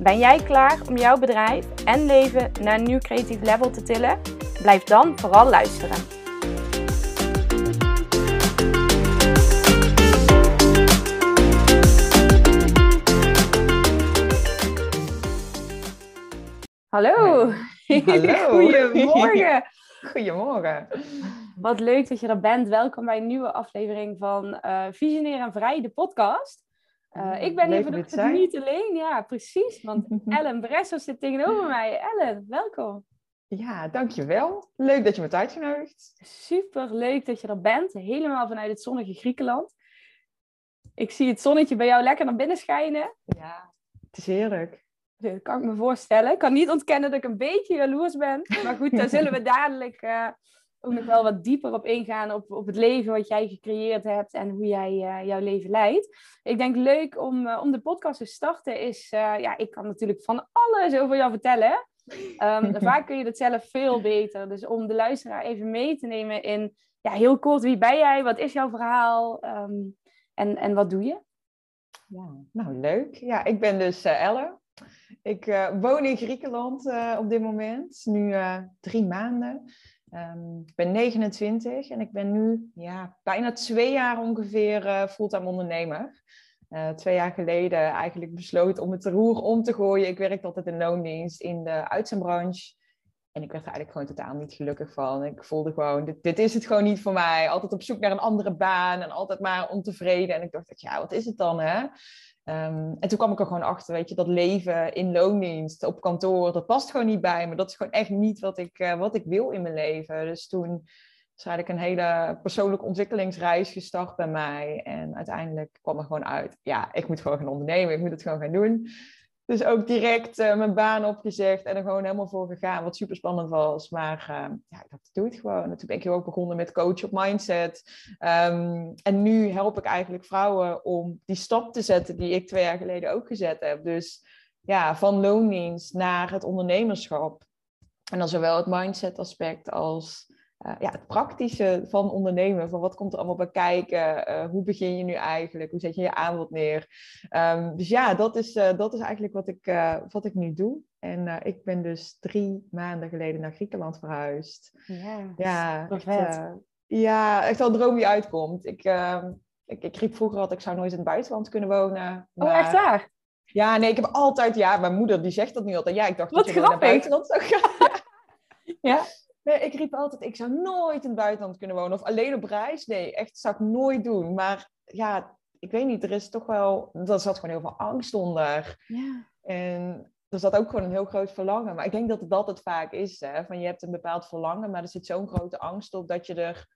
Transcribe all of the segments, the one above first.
Ben jij klaar om jouw bedrijf en leven naar een nieuw creatief level te tillen? Blijf dan vooral luisteren. Hallo. Hallo. Goedemorgen. Goedemorgen. Wat leuk dat je er bent. Welkom bij een nieuwe aflevering van uh, Visionair en Vrij, de podcast. Uh, ik ben Leuk hier vanochtend niet alleen. Ja, precies. Want Ellen Bresso zit tegenover mij. Ellen, welkom. Ja, dankjewel. Leuk dat je me hebt uitgenodigd. Super leuk dat je er bent. Helemaal vanuit het zonnige Griekenland. Ik zie het zonnetje bij jou lekker naar binnen schijnen. Ja, het is heerlijk. Dat kan ik me voorstellen. Ik kan niet ontkennen dat ik een beetje jaloers ben. Maar goed, daar zullen we dadelijk eh, ook nog wel wat dieper op ingaan. Op, op het leven wat jij gecreëerd hebt en hoe jij eh, jouw leven leidt. Ik denk leuk om, eh, om de podcast te starten is... eh, ja, ik kan natuurlijk van alles over jou vertellen. Ehm, vaak kun je dat zelf veel beter. Dus om de luisteraar even mee te nemen in... Ja, heel kort, wie ben jij? Wat is jouw verhaal? Ehm, en, en wat doe je? Ja, nou leuk. Ja, ik ben dus Elle. Ik woon in Griekenland op dit moment. Nu drie maanden. Ehm, ik ben 29 en ik ben nu ja, bijna twee jaar ongeveer eh, fulltime ondernemer. Eh, twee jaar geleden eigenlijk besloten om het roer om te gooien. Ik werkte altijd in loondienst in de uitzendbranche. En ik werd er eigenlijk gewoon totaal niet gelukkig van. Ik voelde gewoon, dit, dit is het gewoon niet voor mij. Altijd op zoek naar een andere baan en altijd maar ontevreden. En ik dacht, ja, wat is het dan, hè? Ehm, en toen kwam ik er gewoon achter, weet je, dat leven in loondienst, op kantoor, dat past gewoon niet bij me. Dat is gewoon echt niet wat ik, eh, wat ik wil in mijn leven. Dus toen is eigenlijk een hele persoonlijke ontwikkelingsreis gestart bij mij. En uiteindelijk kwam er gewoon uit, ja, ik moet gewoon gaan ondernemen, ik moet het gewoon gaan doen. Dus ook direct eh, mijn baan opgezegd en er gewoon helemaal voor gegaan, wat super spannend was. Maar uh, ja, ik dacht, doe het gewoon. En toen ben ik ook begonnen met coach op mindset. Um, en nu help ik eigenlijk vrouwen om die stap te zetten die ik twee jaar geleden ook gezet heb. Dus ja, van loondienst naar het ondernemerschap. En dan zowel het mindset aspect als uh, ja, het praktische van ondernemen. Van wat komt er allemaal bij kijken? Uh, hoe begin je nu eigenlijk? Hoe zet je je aanbod neer? Um, dus ja, dat is, uh, dat is eigenlijk wat ik, wat ik nu doe. En ik ben dus drie maanden geleden naar Griekenland verhuisd. Ja, ja echt, ja, echt wel een droom die uitkomt. Ik, ehm, ik, ik riep vroeger altijd, ik zou nooit in het buitenland kunnen wonen. Maar... Oh, echt waar? Ja, nee, ik heb altijd, ja, mijn moeder die zegt dat nu altijd. Ja, ik dacht Wat dat je naar buitenland zou gaan. ja. ja. Nee, ik riep altijd, ik zou nooit in het buitenland kunnen wonen. Of alleen op reis. Nee, echt, zou ik nooit doen. Maar ja, ik weet niet, er is toch wel... Er zat gewoon heel veel angst onder. Ja. En er zat ook gewoon een heel groot verlangen. Maar ik denk dat het dat het vaak is. Hè? Van je hebt een bepaald verlangen, maar er zit zo'n grote angst op dat je er...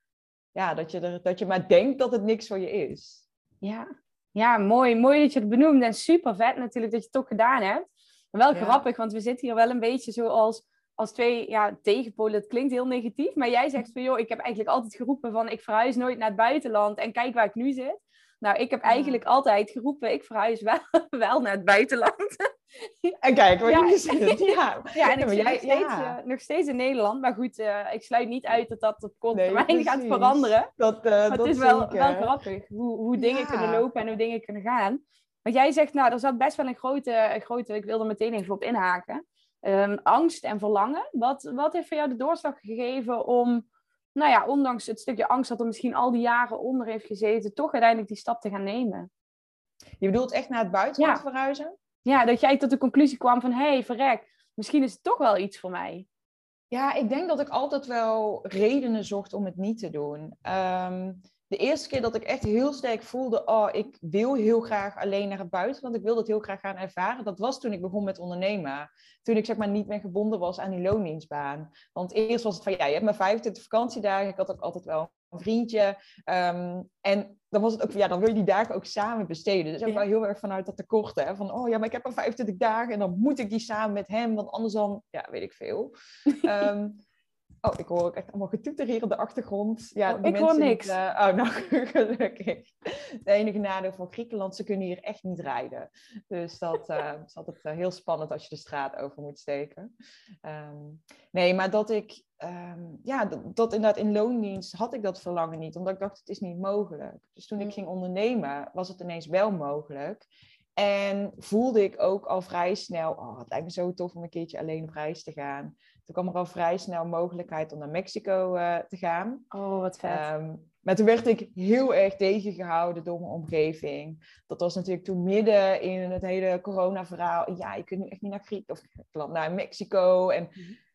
Ja, dat je, er, dat je maar denkt dat het niks voor je is. Ja, ja mooi. Mooi dat je het benoemt. En super vet natuurlijk dat je het toch gedaan hebt. Maar wel Ja. grappig, want we zitten hier wel een beetje zoals als twee ja, tegenpolen. Het klinkt heel negatief, maar jij zegt van joh, ik heb eigenlijk altijd geroepen van ik verhuis nooit naar het buitenland en kijk waar ik nu zit. Nou, ik heb Ja. eigenlijk altijd geroepen, ik verhuis wel, wel naar het buitenland. En kijk, wat Ja. je zit. Ja, Ja, en ik zit jij- nog, steeds, ja. eh, nog steeds in Nederland. Maar goed, eh, ik sluit niet uit dat dat op korte Nee, termijn gaat veranderen. Dat, eh, Maar dat het is wel, wel grappig hoe, hoe dingen kunnen lopen en hoe dingen kunnen gaan. Want jij zegt, nou, er zat best wel een grote, een grote ik wil er meteen even op inhaken. Ehm, angst en verlangen. Wat, wat heeft voor jou de doorslag gegeven om, nou ja, ondanks het stukje angst dat er misschien al die jaren onder heeft gezeten, toch uiteindelijk die stap te gaan nemen? Je bedoelt echt naar het buitenland Ja. verhuizen? Ja, dat jij tot de conclusie kwam van, hé, hey, verrek, misschien is het toch wel iets voor mij. Ja, ik denk dat ik altijd wel redenen zocht om het niet te doen. Ehm, de eerste keer dat ik echt heel sterk voelde, oh, ik wil heel graag alleen naar het buitenland. Ik wil dat heel graag gaan ervaren. Dat was toen ik begon met ondernemen. Toen ik zeg maar niet meer gebonden was aan die loondienstbaan. Want eerst was het van, ja, je hebt maar 25 vakantiedagen. Ik had ook altijd wel een vriendje. Ehm, en dan was het ook, ja, dan wil je die dagen ook samen besteden. Dus ook wel heel erg vanuit dat tekort, hè. Van, oh ja, maar ik heb er 25 dagen en dan moet ik die samen met hem, want anders dan, ja, weet ik veel. Ehm, Oh, ik hoor ook echt allemaal getoeter hier op de achtergrond. Ja, oh, ik hoor niks. uh, oh, nou, gelukkig. De enige nadeel van Griekenland, ze kunnen hier echt niet rijden. Dus dat uh, is altijd uh, heel spannend als je de straat over moet steken. Um, nee, maar dat ik, um, ja, dat, dat, inderdaad in loondienst had ik dat verlangen niet. Omdat ik dacht, het is niet mogelijk. Dus toen ik mm. ging ondernemen, was het ineens wel mogelijk. En voelde ik ook al vrij snel, oh, het lijkt me zo tof om een keertje alleen op reis te gaan. Toen kwam er al vrij snel mogelijkheid om naar Mexico uh, te gaan. Oh, wat vet. Um, maar toen werd ik heel erg tegengehouden door mijn omgeving. Dat was natuurlijk toen midden in het hele corona-verhaal. Ja, je kunt nu echt niet naar Griekenland of naar Mexico. En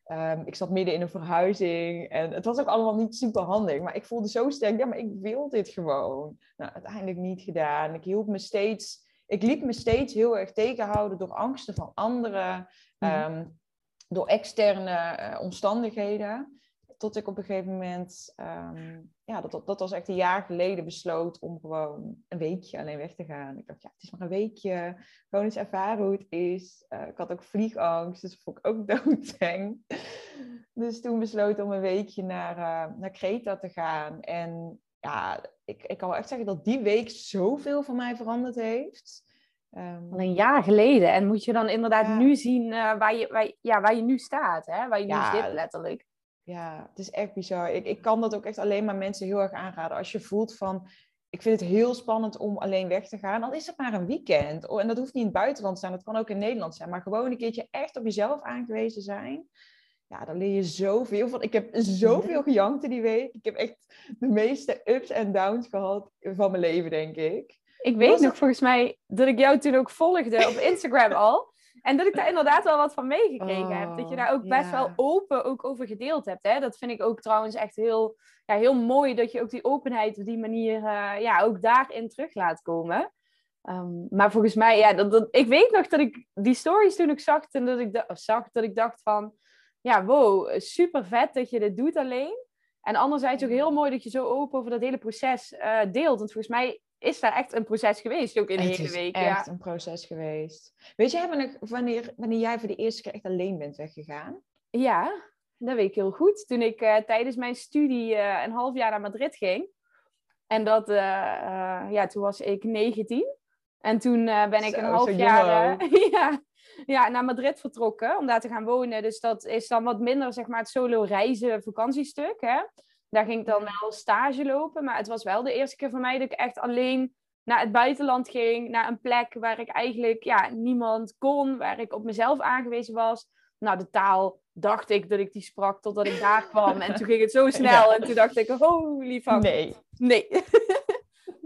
um, ik zat midden in een verhuizing. En het was ook allemaal niet super handig. Maar ik voelde zo sterk, ja, maar ik wil dit gewoon. Nou, uiteindelijk niet gedaan. Ik hield me steeds ik liet me steeds heel erg tegenhouden door angsten van anderen, um, door externe uh, omstandigheden. Tot ik op een gegeven moment, um, ja, dat, dat was echt een jaar geleden, besloot om gewoon een weekje alleen weg te gaan. Ik dacht, ja, het is maar een weekje, gewoon eens ervaren hoe het is. Uh, ik had ook vliegangst, dus vond ik ook doodeng. Dus toen besloot om een weekje naar, uh, naar Kreta te gaan. En ja, ik, ik kan wel echt zeggen dat die week zoveel van mij veranderd heeft. Um, Al een jaar geleden. En moet je dan inderdaad nu zien uh, waar, je, waar, ja, waar je nu staat, hè? waar je ja, nu zit letterlijk. Ja, het is echt bizar. Ik, ik kan dat ook echt alleen maar mensen heel erg aanraden. Als je voelt van, ik vind het heel spannend om alleen weg te gaan, dan is het maar een weekend. Oh, en dat hoeft niet in het buitenland te zijn, dat kan ook in Nederland zijn. Maar gewoon een keertje echt op jezelf aangewezen zijn ja, daar leer je zoveel van. Ik heb zoveel gejankt in die week. Ik heb echt de meeste ups en downs gehad van mijn leven, denk ik. Ik weet nog volgens mij dat ik jou toen ook volgde op Instagram al. En dat ik daar inderdaad wel wat van meegekregen heb. Dat je daar ook best wel open ook over gedeeld hebt. Hè? Dat vind ik ook trouwens echt heel, ja, heel mooi. Dat je ook die openheid op die manier uh, ja, ook daarin terug laat komen. Um, maar volgens mij, ja, dat, dat, ik weet nog dat ik die stories toen ik zag, en dat ik, zag, dat ik dacht van ja, wow, super vet dat je dit doet alleen. En anderzijds ook heel mooi dat je zo open over dat hele proces uh, deelt. Want volgens mij is daar echt een proces geweest, ook in de hele week. Het is echt een proces geweest. Weet je wanneer, wanneer jij voor de eerste keer echt alleen bent weggegaan? Ja, dat weet ik heel goed. Toen ik uh, tijdens mijn studie uh, een half jaar naar Madrid ging. En dat, ja, toen was ik 19. En toen ben ik een half jaar ja, ja, naar Madrid vertrokken om daar te gaan wonen. Dus dat is dan wat minder zeg maar, het solo reizen vakantiestuk. Hè? Daar ging ik dan wel stage lopen. Maar het was wel de eerste keer voor mij dat ik echt alleen naar het buitenland ging. Naar een plek waar ik eigenlijk ja, niemand kon. Waar ik op mezelf aangewezen was. Nou, de taal dacht ik dat ik die sprak totdat ik daar kwam. En toen ging het zo snel. En toen dacht ik, holy fuck. Nee. Nee.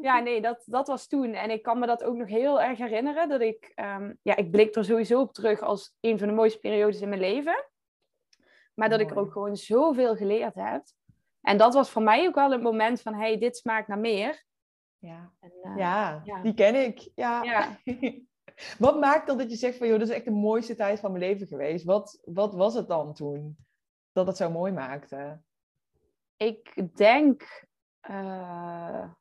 ja, nee, dat, dat was toen. En ik kan me dat ook nog heel erg herinneren. Dat ik, um, ja, ik blik er sowieso op terug als een van de mooiste periodes in mijn leven. Maar dat ik er ook gewoon zoveel geleerd heb. En dat was voor mij ook wel het moment van, hey, dit smaakt naar meer. Ja, en, uh, ja, ja, die ken ik. Ja. ja. wat maakt dan dat je zegt van, joh, dat is echt de mooiste tijd van mijn leven geweest. Wat, wat was het dan toen dat het zo mooi maakte? Ik denk... Uh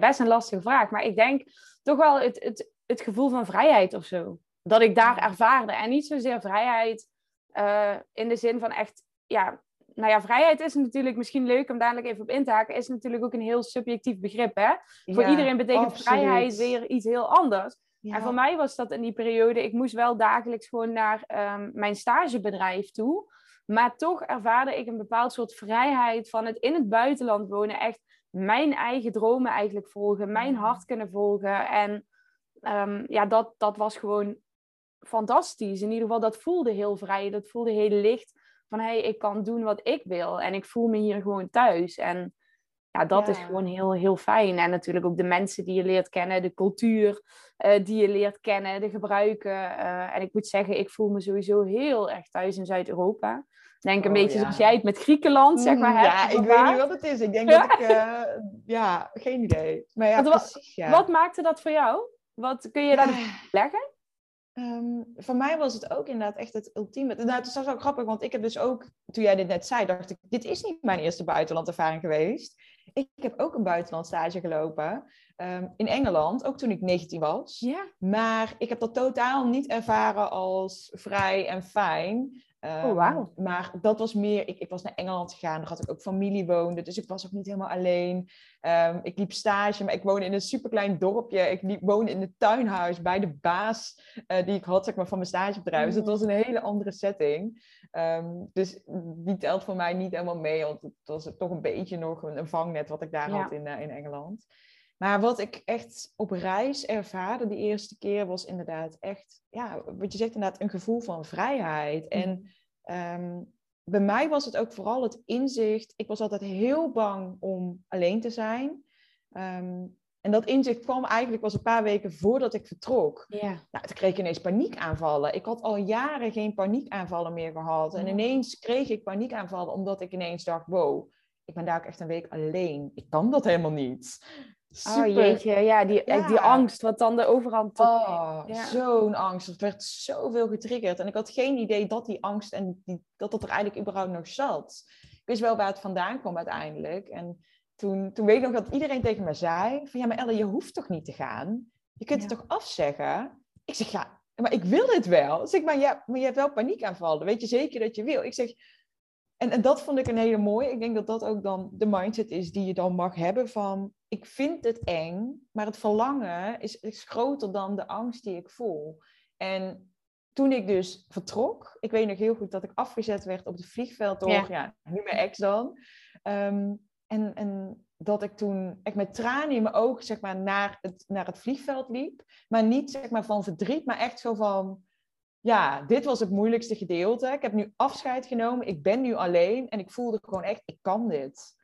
best een lastige vraag. Maar ik denk toch wel het, het, het gevoel van vrijheid of zo. Dat ik daar ervaarde. En niet zozeer vrijheid uh, in de zin van echt, ja, nou ja, vrijheid is natuurlijk misschien leuk om dadelijk even op in te haken, is natuurlijk ook een heel subjectief begrip. Hè? voor iedereen betekent vrijheid weer iets heel anders. En voor mij was dat in die periode, ik moest wel dagelijks gewoon naar um, mijn stagebedrijf toe. Maar toch ervaarde ik een bepaald soort vrijheid van het in het buitenland wonen. Echt mijn eigen dromen eigenlijk volgen, mijn hart kunnen volgen. En um, ja, dat, dat was gewoon fantastisch. In ieder geval, dat voelde heel vrij, dat voelde heel licht. Van hé, hey, ik kan doen wat ik wil en ik voel me hier gewoon thuis. En ja, dat is gewoon heel, heel fijn. En natuurlijk ook de mensen die je leert kennen, de cultuur uh, die je leert kennen, de gebruiken. Uh, en ik moet zeggen, ik voel me sowieso heel erg thuis in Zuid-Europa denk een oh, beetje zoals jij het met Griekenland, zeg maar, mm, Ja, ik weet niet wat het is. Ik denk dat ik... Uh, ja, geen idee. Maar ja, wat, precies, ja. Wat maakte dat voor jou? Wat kun je daar leggen? Um, voor mij was het ook inderdaad echt het ultieme. Nou, het is ook grappig, want ik heb dus ook, toen jij dit net zei, dacht ik, dit is niet mijn eerste buitenlandervaring geweest. Ik heb ook een buitenlandstage gelopen ehm, in Engeland, ook toen ik 19 was. Ja. Maar ik heb dat totaal niet ervaren als vrij en fijn. Oh, Um, wauw. Maar dat was meer, ik, ik was naar Engeland gegaan, daar had ik ook familie woonde, dus ik was ook niet helemaal alleen. Ehm, ik liep stage, maar ik woonde in een superklein dorpje. Ik liep, woonde in het tuinhuis bij de baas eh, die ik had zeg maar, van mijn stagebedrijf. Dus het Mm. was een hele andere setting. Ehm, dus die telt voor mij niet helemaal mee, want het was toch een beetje nog een, een vangnet wat ik daar Ja. had in, eh, in Engeland. Maar wat ik echt op reis ervaarde die eerste keer was inderdaad echt, ja, wat je zegt inderdaad, een gevoel van vrijheid. En ehm, bij mij was het ook vooral het inzicht. Ik was altijd heel bang om alleen te zijn. Ehm, en dat inzicht kwam eigenlijk was een paar weken voordat ik vertrok. Ja. Nou, toen kreeg ik ineens paniekaanvallen. Ik had al jaren geen paniekaanvallen meer gehad. En Oh. ineens kreeg ik paniekaanvallen omdat ik ineens dacht, wow, ik ben daar ook echt een week alleen. Ik kan dat helemaal niet. Oh jeetje, ja, die, Ja. die angst wat dan de overhand tot Oh, Ja. zo'n angst. Het werd zoveel getriggerd. En ik had geen idee dat die angst en die, dat dat er eigenlijk überhaupt nog zat. Ik wist wel waar het vandaan kwam uiteindelijk. En toen, toen weet ik nog dat iedereen tegen me zei: van ja, maar Elle, je hoeft toch niet te gaan? Je kunt het Ja. toch afzeggen? Ik zeg ja, maar ik wil het wel. Zeg maar ja, maar je hebt wel paniekaanvallen. Weet je zeker dat je wil? Ik zeg. En, en dat vond ik een hele mooie. Ik denk dat dat ook dan de mindset is die je dan mag hebben van... Ik vind het eng, maar het verlangen is, is groter dan de angst die ik voel. En toen ik dus vertrok, ik weet nog heel goed dat ik afgezet werd op het vliegveld door, Ja. ja, nu mijn ex dan. Ehm, en, en dat ik toen echt met tranen in mijn ogen zeg maar, naar, het, naar het vliegveld liep. Maar niet zeg maar, van verdriet, maar echt zo van... Ja, dit was het moeilijkste gedeelte. Ik heb nu afscheid genomen. Ik ben nu alleen. En ik voelde gewoon echt, ik kan dit.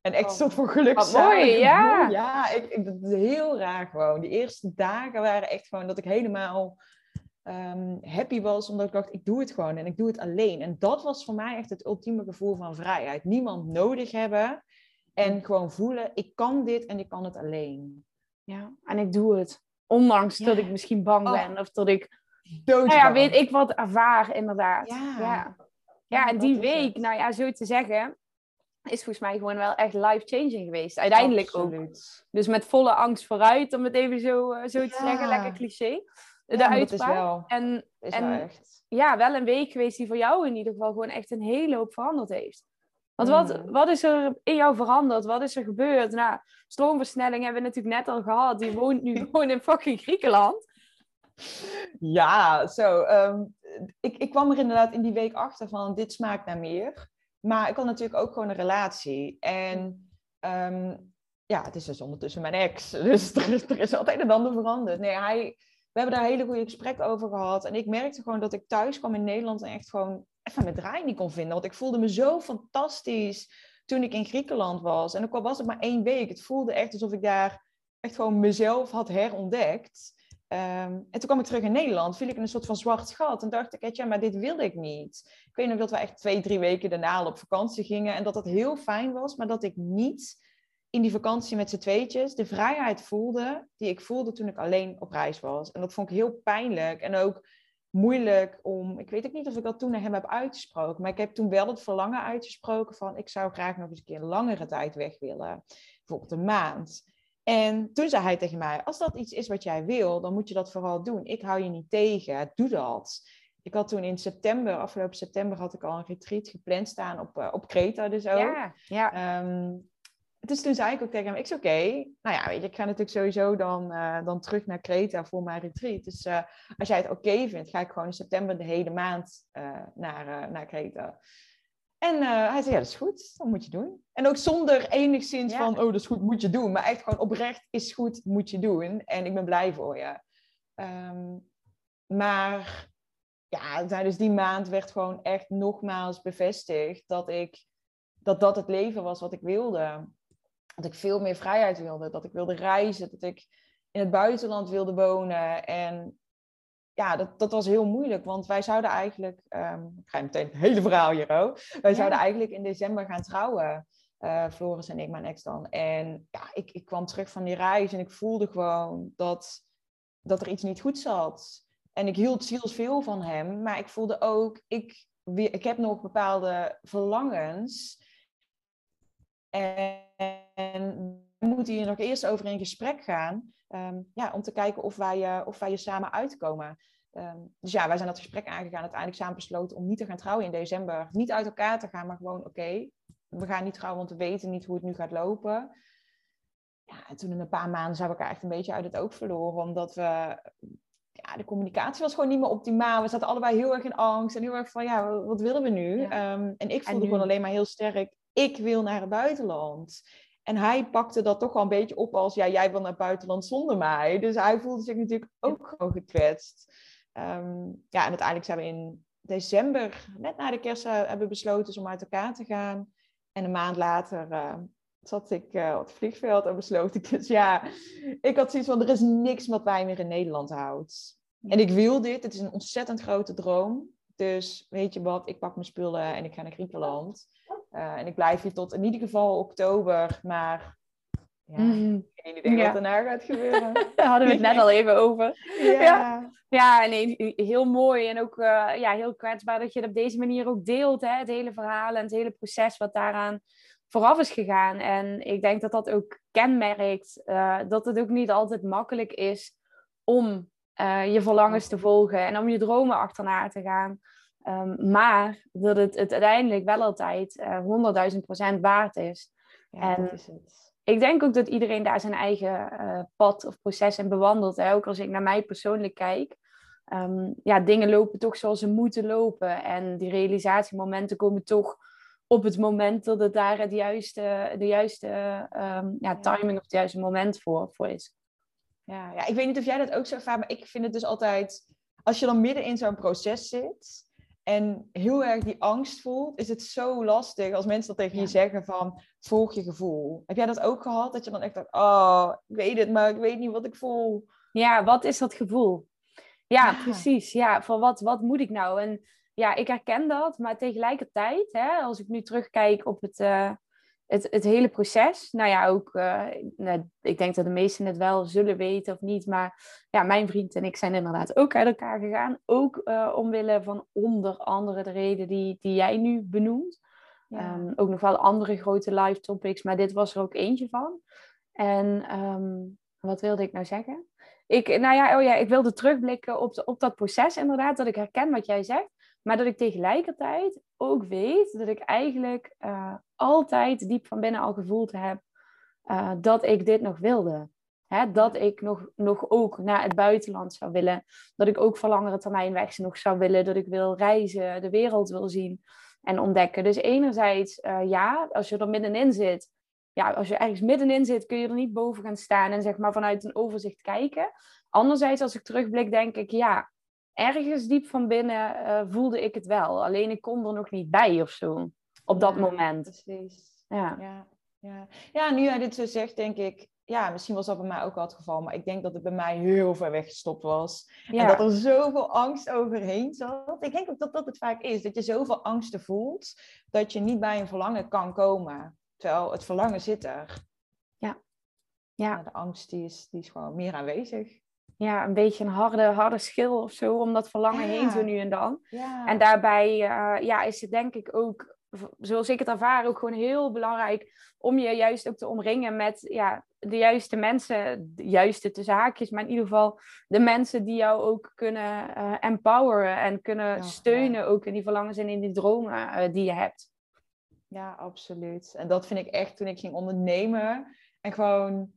En echt Oh, soort van geluk. wat mooi, ja. Ja, ik, ik, dat is heel raar gewoon. Die eerste dagen waren echt gewoon dat ik helemaal ehm, happy was. Omdat ik dacht, ik doe het gewoon en ik doe het alleen. En dat was voor mij echt het ultieme gevoel van vrijheid. Niemand nodig hebben. En gewoon voelen, ik kan dit en ik kan het alleen. Ja, en ik doe het. Ondanks Ja. dat ik misschien bang Oh. ben of dat ik, Dood. nou ja, weet ik wat ervaar inderdaad. Ja. ja. Ja, en die week, het. nou ja, zo te zeggen, is volgens mij gewoon wel echt life-changing geweest. Uiteindelijk ook. Dus met volle angst vooruit, om het even zo, eh, zo te Ja. zeggen, lekker cliché. De Ja, maar dat is uitspraak. wel, En is en- wel ja, wel een week geweest die voor jou in ieder geval gewoon echt een hele hoop veranderd heeft. Want wat, Mhm. wat is er in jou veranderd? Wat is er gebeurd? Nou, stroomversnelling hebben we natuurlijk net al gehad. Die woont nu gewoon in fucking Griekenland. Ja, zo. ehm, ik, ik kwam er inderdaad in die week achter van dit smaakt naar meer. Maar ik had natuurlijk ook gewoon een relatie. En ehm, ja, het is dus ondertussen mijn ex. Dus er is, er is altijd een ander veranderd. Nee, hij, we hebben daar hele goede gesprekken over gehad. En ik merkte gewoon dat ik thuis kwam in Nederland en echt gewoon even mijn draai niet kon vinden. Want ik voelde me zo fantastisch toen ik in Griekenland was. En ook al was het maar één week, het voelde echt alsof ik daar echt gewoon mezelf had herontdekt. Ehm, en toen kwam ik terug in Nederland, viel ik in een soort van zwart gat. En dacht ik, ja, maar dit wilde ik niet. Ik weet nog dat we echt twee, drie weken daarna op vakantie gingen. En dat dat heel fijn was, maar dat ik niet in die vakantie met z'n tweetjes de vrijheid voelde die ik voelde toen ik alleen op reis was. En dat vond ik heel pijnlijk en ook moeilijk om... Ik weet ook niet of ik dat toen naar hem heb uitgesproken. Maar ik heb toen wel het verlangen uitgesproken van... ik zou graag nog eens een keer langere tijd weg willen. Bijvoorbeeld een maand. En toen zei hij tegen mij, als dat iets is wat jij wil, dan moet je dat vooral doen. Ik hou je niet tegen, doe dat. Ik had toen in september, afgelopen september, had ik al een retreat gepland staan op, eh, op Kreta dus ook. Ja, ja. Ehm, dus toen zei ik ook tegen hem, ik is oké. Nou ja, weet je, ik ga natuurlijk sowieso dan, eh, dan terug naar Kreta voor mijn retreat. Dus eh, als jij het oké vindt, ga ik gewoon in september de hele maand naar, naar Kreta. En eh, hij zei, ja, dat is goed, dat moet je doen. En ook zonder enigszins Ja. van, oh, dat is goed, moet je doen. Maar echt gewoon oprecht, is goed, moet je doen. En ik ben blij voor je. Ehm, maar ja, tijdens die maand werd gewoon echt nogmaals bevestigd dat ik dat dat het leven was wat ik wilde. Dat ik veel meer vrijheid wilde, dat ik wilde reizen, dat ik in het buitenland wilde wonen. En ja, dat, dat was heel moeilijk, want wij zouden eigenlijk, ehm, ik ga je meteen het hele verhaal hier ook. Wij Ja. zouden eigenlijk in december gaan trouwen, eh, Floris en ik, mijn ex dan. En ja, ik, ik kwam terug van die reis en ik voelde gewoon dat, dat er iets niet goed zat. En ik hield zielsveel van hem, maar ik voelde ook, ik, weer- ik heb nog bepaalde verlangens En we moeten hier nog eerst over in gesprek gaan. Ehm, ja, om te kijken of wij, of wij je samen uitkomen. Ehm, dus ja, wij zijn dat gesprek aangegaan. Uiteindelijk samen besloten om niet te gaan trouwen in december. Niet uit elkaar te gaan, maar gewoon oké, we gaan niet trouwen, want we weten niet hoe het nu gaat lopen. Ja, en toen in een paar maanden zijn we elkaar echt een beetje uit het oog verloren. Omdat we ja, de communicatie was gewoon niet meer optimaal. We zaten allebei heel erg in angst en heel erg van, ja, wat willen we nu? Ehm, en ik voelde gewoon alleen maar heel sterk, ik wil naar het buitenland. En hij pakte dat toch wel een beetje op als, ja, jij wil naar het buitenland zonder mij. Dus hij voelde zich natuurlijk ook gewoon gekwetst. Ehm, ja, en uiteindelijk zijn we in december, net na de kerst, uh, hebben besloten om uit elkaar te gaan. En een maand later uh, zat ik uh, op het vliegveld en besloot ik dus, ja, ik had zoiets van, er is niks wat mij meer in Nederland houdt. En ik wil dit, het is een ontzettend grote droom. Dus weet je wat, ik pak mijn spullen en ik ga naar Griekenland. En ik blijf hier tot in ieder geval oktober, maar ja, mm. geen idee wat daarna gaat gebeuren. Daar hadden we het net al even over. Ja, ja. nee, heel mooi en ook uh, ja, heel kwetsbaar dat je het op deze manier ook deelt. Hè? Het hele verhaal en het hele proces wat daaraan vooraf is gegaan. En ik denk dat dat ook kenmerkt uh, dat het ook niet altijd makkelijk is om uh, je verlangens te volgen en om je dromen achterna te gaan. Um, maar dat het, het uiteindelijk wel altijd uh, 100.000 procent waard is. Ja, en dat is het ik denk ook dat iedereen daar zijn eigen uh, pad of proces in bewandelt. Hè? Ook als ik naar mij persoonlijk kijk. Um, ja, dingen lopen toch zoals ze moeten lopen. En die realisatiemomenten komen toch op het moment dat het daar het juiste, de juiste um, ja, timing of het juiste moment voor, voor is. Ja, ja, ik weet niet of jij dat ook zo ervaart, maar ik vind het dus altijd... Als je dan midden in zo'n proces zit en heel erg die angst voelt, is het zo lastig als mensen dat tegen je zeggen van volg je gevoel. Heb jij dat ook gehad? Dat je dan echt dacht, oh, ik weet het, maar ik weet niet wat ik voel. Ja, wat is dat gevoel? Ja, precies. Ja, van wat, wat moet ik nou? En ja, ik herken dat, maar tegelijkertijd, hè, als ik nu terugkijk op het, uh, het, het hele proces. Nou ja, ook, uh, ik denk dat de meesten het wel zullen weten of niet. Maar ja, mijn vriend en ik zijn inderdaad ook uit elkaar gegaan. Ook uh, omwille van onder andere de reden die, die jij nu benoemt. Ehm, ook nog wel andere grote live topics, maar dit was er ook eentje van. En um, wat wilde ik nou zeggen? Ik, nou ja, oh ja, ik wilde terugblikken op, de, op dat proces inderdaad, dat ik herken wat jij zegt. Maar dat ik tegelijkertijd ook weet dat ik eigenlijk uh, altijd diep van binnen al gevoeld heb uh, dat ik dit nog wilde. Hè, dat ik nog, nog ook naar het buitenland zou willen. Dat ik ook voor langere termijn weg nog zou willen. Dat ik wil reizen, de wereld wil zien en ontdekken. Dus enerzijds, uh, ja, als je er middenin zit. Ja, als je ergens middenin zit, kun je er niet boven gaan staan en zeg maar vanuit een overzicht kijken. Anderzijds, als ik terugblik, denk ik, ja, ergens diep van binnen uh, voelde ik het wel. Alleen ik kon er nog niet bij of zo. Op dat moment. Precies. Ja. ja. Ja. ja, nu jij dit zo zegt, denk ik, ja, misschien was dat bij mij ook al het geval, maar ik denk dat het bij mij heel ver weggestopt was. En dat er zoveel angst overheen zat. Ik denk ook dat dat het vaak is, dat je zoveel angsten voelt, dat je niet bij een verlangen kan komen. Terwijl het verlangen zit er. Ja. ja. de angst die is, die is gewoon meer aanwezig ja, een beetje een harde, harde schil of zo om dat verlangen heen zo nu en dan. Ja. En daarbij uh, ja, is het denk ik ook, zoals ik het ervaar, ook gewoon heel belangrijk om je juist ook te omringen met ja, de juiste mensen, de juiste tussen haakjes, maar in ieder geval de mensen die jou ook kunnen uh, empoweren en kunnen steunen ook in die verlangens en in die dromen uh, die je hebt. Ja, absoluut. En dat vind ik echt toen ik ging ondernemen en gewoon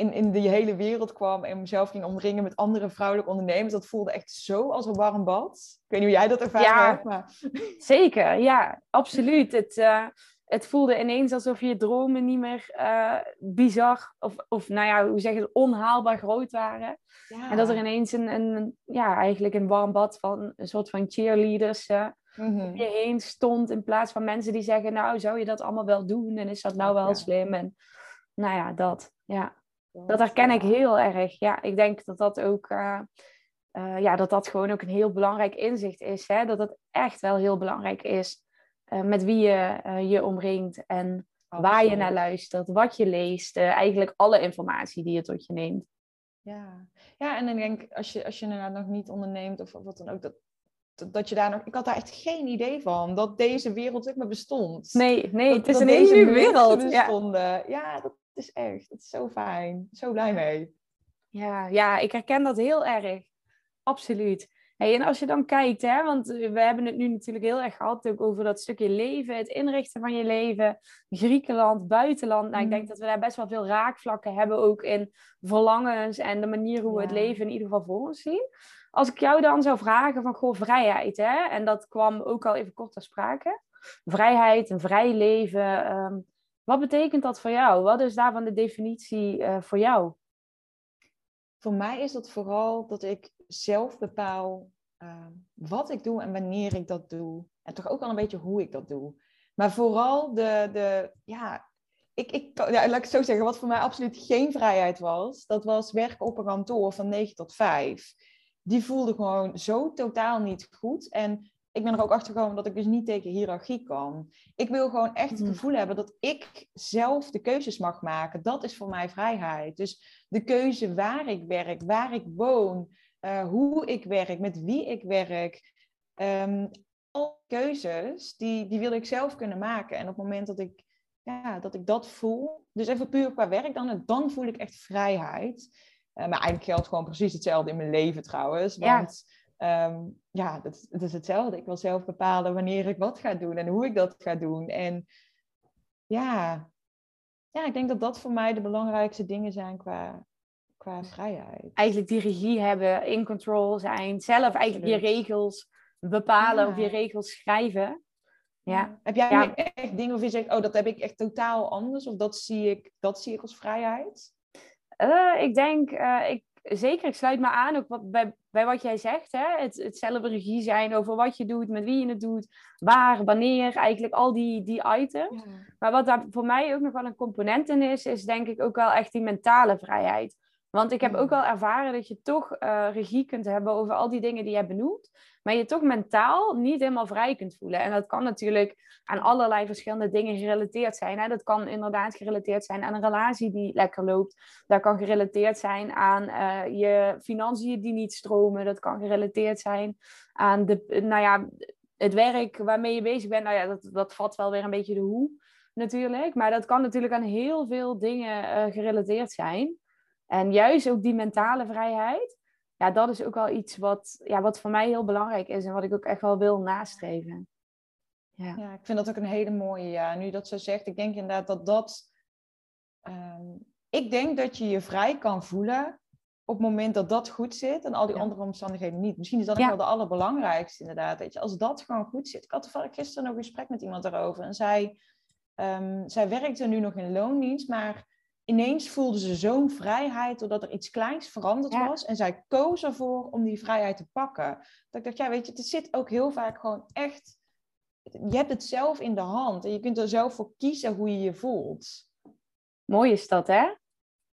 in, in die hele wereld kwam en mezelf ging omringen met andere vrouwelijke ondernemers, dat voelde echt zo als een warm bad. Ik weet niet hoe jij dat ervaren ja, hebt, maar... Zeker, ja, absoluut. Het, uh, het voelde ineens alsof je dromen niet meer uh, bizar, of, of nou ja, hoe zeg je het, onhaalbaar groot waren. Ja. En dat er ineens een, een, ja, eigenlijk een warm bad van een soort van cheerleaders uh, mm je heen stond, in plaats van mensen die zeggen, nou, zou je dat allemaal wel doen? En is dat nou wel slim? En nou ja, dat, ja. Dat herken ik heel erg. Ja, ik denk dat dat ook, uh, uh, ja, dat dat gewoon ook een heel belangrijk inzicht is. Hè? Dat het echt wel heel belangrijk is uh, met wie je je omringt en Absoluut. waar je naar luistert, wat je leest, eigenlijk alle informatie die je tot je neemt. Ja, ja en dan denk ik, als je, als je inderdaad nog niet onderneemt of wat dan ook, dat, dat je daar nog... Ik had daar echt geen idee van, dat deze wereld ook maar bestond. Nee, nee, dat, het is een hele wereld. Ja. bestonden. Ja. dat is echt, dat is zo fijn. Zo blij mee. Ja, ja, ik herken dat heel erg. Absoluut. Hey, en als je dan kijkt, hè, want we hebben het nu natuurlijk heel erg gehad ook over dat stukje leven, het inrichten van je leven, Griekenland, buitenland. Nou, ik denk Mm. dat we daar best wel veel raakvlakken hebben ook in verlangens en de manier hoe we het leven in ieder geval voor ons zien. Als ik jou dan zou vragen van, goh, vrijheid, hè, en dat kwam ook al even kort ter sprake. Vrijheid, een vrij leven, ehm, wat betekent dat voor jou? Wat is daarvan de definitie eh, voor jou? Voor mij is dat vooral dat ik zelf bepaal eh, wat ik doe en wanneer ik dat doe. En toch ook al een beetje hoe ik dat doe. Maar vooral de, de ja, ik, ik, ja, laat ik het zo zeggen, wat voor mij absoluut geen vrijheid was, dat was werken op een kantoor van 9 tot 5. Die voelde gewoon zo totaal niet goed. En ik ben er ook achter gekomen dat ik dus niet tegen hiërarchie kan. Ik wil gewoon echt het Hmm. gevoel hebben dat ik zelf de keuzes mag maken. Dat is voor mij vrijheid. Dus de keuze waar ik werk, waar ik woon, eh, hoe ik werk, met wie ik werk. Ehm, al keuzes, die, die wil ik zelf kunnen maken. En op het moment dat ik, ja, dat ik dat voel, dus even puur qua werk dan, dan voel ik echt vrijheid. Eh, maar eigenlijk geldt gewoon precies hetzelfde in mijn leven trouwens. Ja. Ehm, ja, dat, het is hetzelfde. Ik wil zelf bepalen wanneer ik wat ga doen en hoe ik dat ga doen. En ja, ja ik denk dat dat voor mij de belangrijkste dingen zijn qua, qua vrijheid. eigenlijk die regie hebben, in control zijn, zelf eigenlijk je regels bepalen of je regels schrijven. Ja, Heb jij Ja. echt dingen of je zegt, oh, dat heb ik echt totaal anders? Of dat zie ik, dat zie ik als vrijheid? Eh, ik denk, eh, ik, zeker, ik sluit me aan ook wat, bij, bij wat jij zegt. Hè? Het, het zelf regie zijn over wat je doet, met wie je het doet, waar, wanneer, eigenlijk al die, die items. Maar wat daar voor mij ook nog wel een component in is, is denk ik ook wel echt die mentale vrijheid. Want ik heb Mm. ook wel ervaren dat je toch eh, regie kunt hebben over al die dingen die je benoemt, maar je toch mentaal niet helemaal vrij kunt voelen. En dat kan natuurlijk aan allerlei verschillende dingen gerelateerd zijn. Hè? Dat kan inderdaad gerelateerd zijn aan een relatie die lekker loopt. Dat kan gerelateerd zijn aan eh, je financiën die niet stromen. Dat kan gerelateerd zijn aan de, nou ja, het werk waarmee je bezig bent. Nou ja, dat, dat vat wel weer een beetje de hoe natuurlijk. Maar dat kan natuurlijk aan heel veel dingen eh, gerelateerd zijn. En juist ook die mentale vrijheid. Ja, dat is ook wel iets wat, ja, wat voor mij heel belangrijk is. En wat ik ook echt wel wil nastreven. Ja. Ja, ik vind dat ook een hele mooie, ja. Nu dat zo zegt, ik denk inderdaad dat dat... ehm, ik denk dat je je vrij kan voelen op het moment dat dat goed zit en al die Ja. andere omstandigheden niet. Misschien is dat ook Ja. wel de allerbelangrijkste inderdaad. Weet je, als dat gewoon goed zit. Ik had toevallig gisteren nog een gesprek met iemand daarover en zij, ehm, zij werkte nu nog in loondienst, maar ineens voelde ze zo'n vrijheid doordat er iets kleins veranderd Ja. was en zij koos ervoor om die vrijheid te pakken. Dat ik dacht, ja weet je, het zit ook heel vaak gewoon echt je hebt het zelf in de hand en je kunt er zelf voor kiezen hoe je je voelt. Mooi is dat, hè?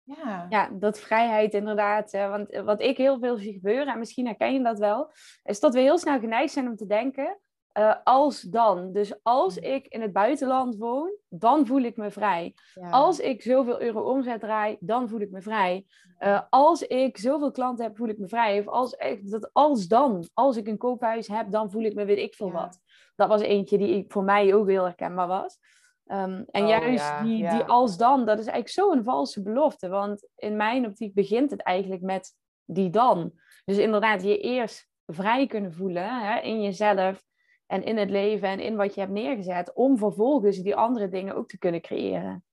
Ja, Ja, dat vrijheid inderdaad. want wat ik heel veel zie gebeuren, en misschien herken je dat wel, is dat we heel snel geneigd zijn om te denken, eh, als dan. Dus als ik in het buitenland woon, dan voel ik me vrij. ja. Als ik zoveel euro omzet draai, dan voel ik me vrij. Eh, als ik zoveel klanten heb, voel ik me vrij. Of als, echt, dat als dan, als ik een koophuis heb, dan voel ik me weet ik veel Ja. wat. Dat was eentje die ik- voor mij ook heel herkenbaar was. Ehm, en Oh, juist ja, die, die als dan, dat is eigenlijk zo'n valse belofte. Want in mijn optiek begint het eigenlijk met die dan. Dus inderdaad, je eerst vrij kunnen voelen hè, in jezelf en in het leven en in wat je hebt neergezet. Om vervolgens die andere dingen ook te kunnen creëren.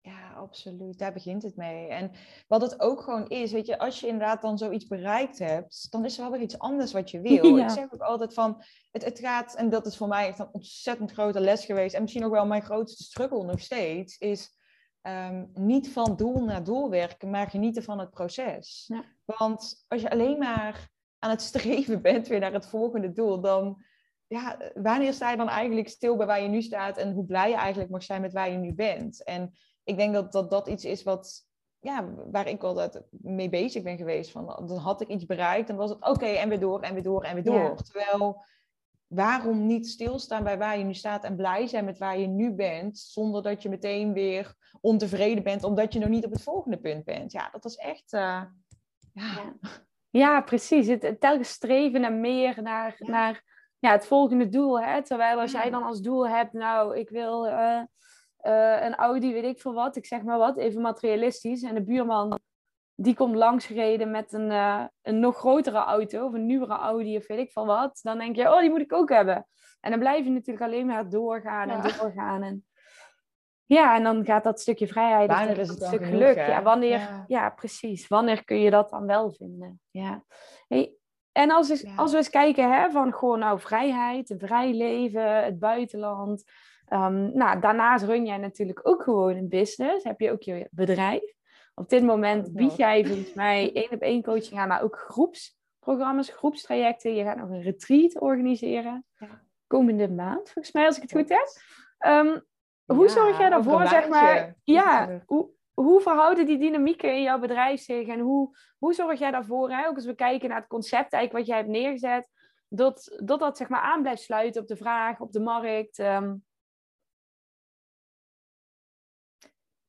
ja, absoluut. Daar begint het mee. En wat het ook gewoon is, weet je, als je inderdaad dan zoiets bereikt hebt, dan is er wel weer iets anders wat je wil. Ja. Ik zeg ook altijd van, het, het gaat, en dat is voor mij echt een ontzettend grote les geweest, en misschien ook wel mijn grootste struggle nog steeds, is ehm, niet van doel naar doel werken, maar genieten van het proces. Ja. Want als je alleen maar aan het streven bent weer naar het volgende doel, dan ja, wanneer sta je dan eigenlijk stil bij waar je nu staat en hoe blij je eigenlijk mag zijn met waar je nu bent? En ik denk dat dat, dat iets is wat, ja, waar ik altijd mee bezig ben geweest. Van, dan had ik iets bereikt en was het oké en weer door en weer door en weer door. Ja. Terwijl, waarom niet stilstaan bij waar je nu staat en blij zijn met waar je nu bent, zonder dat je meteen weer ontevreden bent omdat je nog niet op het volgende punt bent? Ja, dat was echt, eh, ja, Ja. Ja, precies. Het, telkens streven naar meer, naar, naar ja, het volgende doel. Hè? Terwijl als jij dan als doel hebt, nou, ik wil uh, uh, een Audi, weet ik veel wat, ik zeg maar wat, even materialistisch. En de buurman, die komt langsgereden met een, uh, een nog grotere auto, of een nieuwere Audi, of weet ik veel wat. Dan denk je, oh, die moet ik ook hebben. En dan blijf je natuurlijk alleen maar doorgaan en doorgaan. En, ja, en dan gaat dat stukje vrijheid, wanneer is het stuk geluk. Ja, wanneer, Ja. ja. precies. Wanneer kun je dat dan wel vinden? Ja. Hey, en als, is- Ja. als we eens kijken hè, van gewoon nou vrijheid, vrij leven, het buitenland. Ehm, nou, daarnaast run jij natuurlijk ook gewoon een business. Heb je ook je bedrijf. Op dit moment bied jij volgens mij één op één coaching aan, maar ook groepsprogramma's, groepstrajecten. Je gaat nog een retreat organiseren. Ja. Komende maand, volgens mij, als ik het goed heb. Ehm, hoe zorg jij daarvoor, zeg maar? Ja, hoe, hoe verhouden die dynamieken in jouw bedrijf zich? En hoe, hoe zorg jij daarvoor, hè? ook als we kijken naar het concept eigenlijk wat jij hebt neergezet, dat dat, dat zeg maar aan blijft sluiten op de vraag, op de markt? ehm,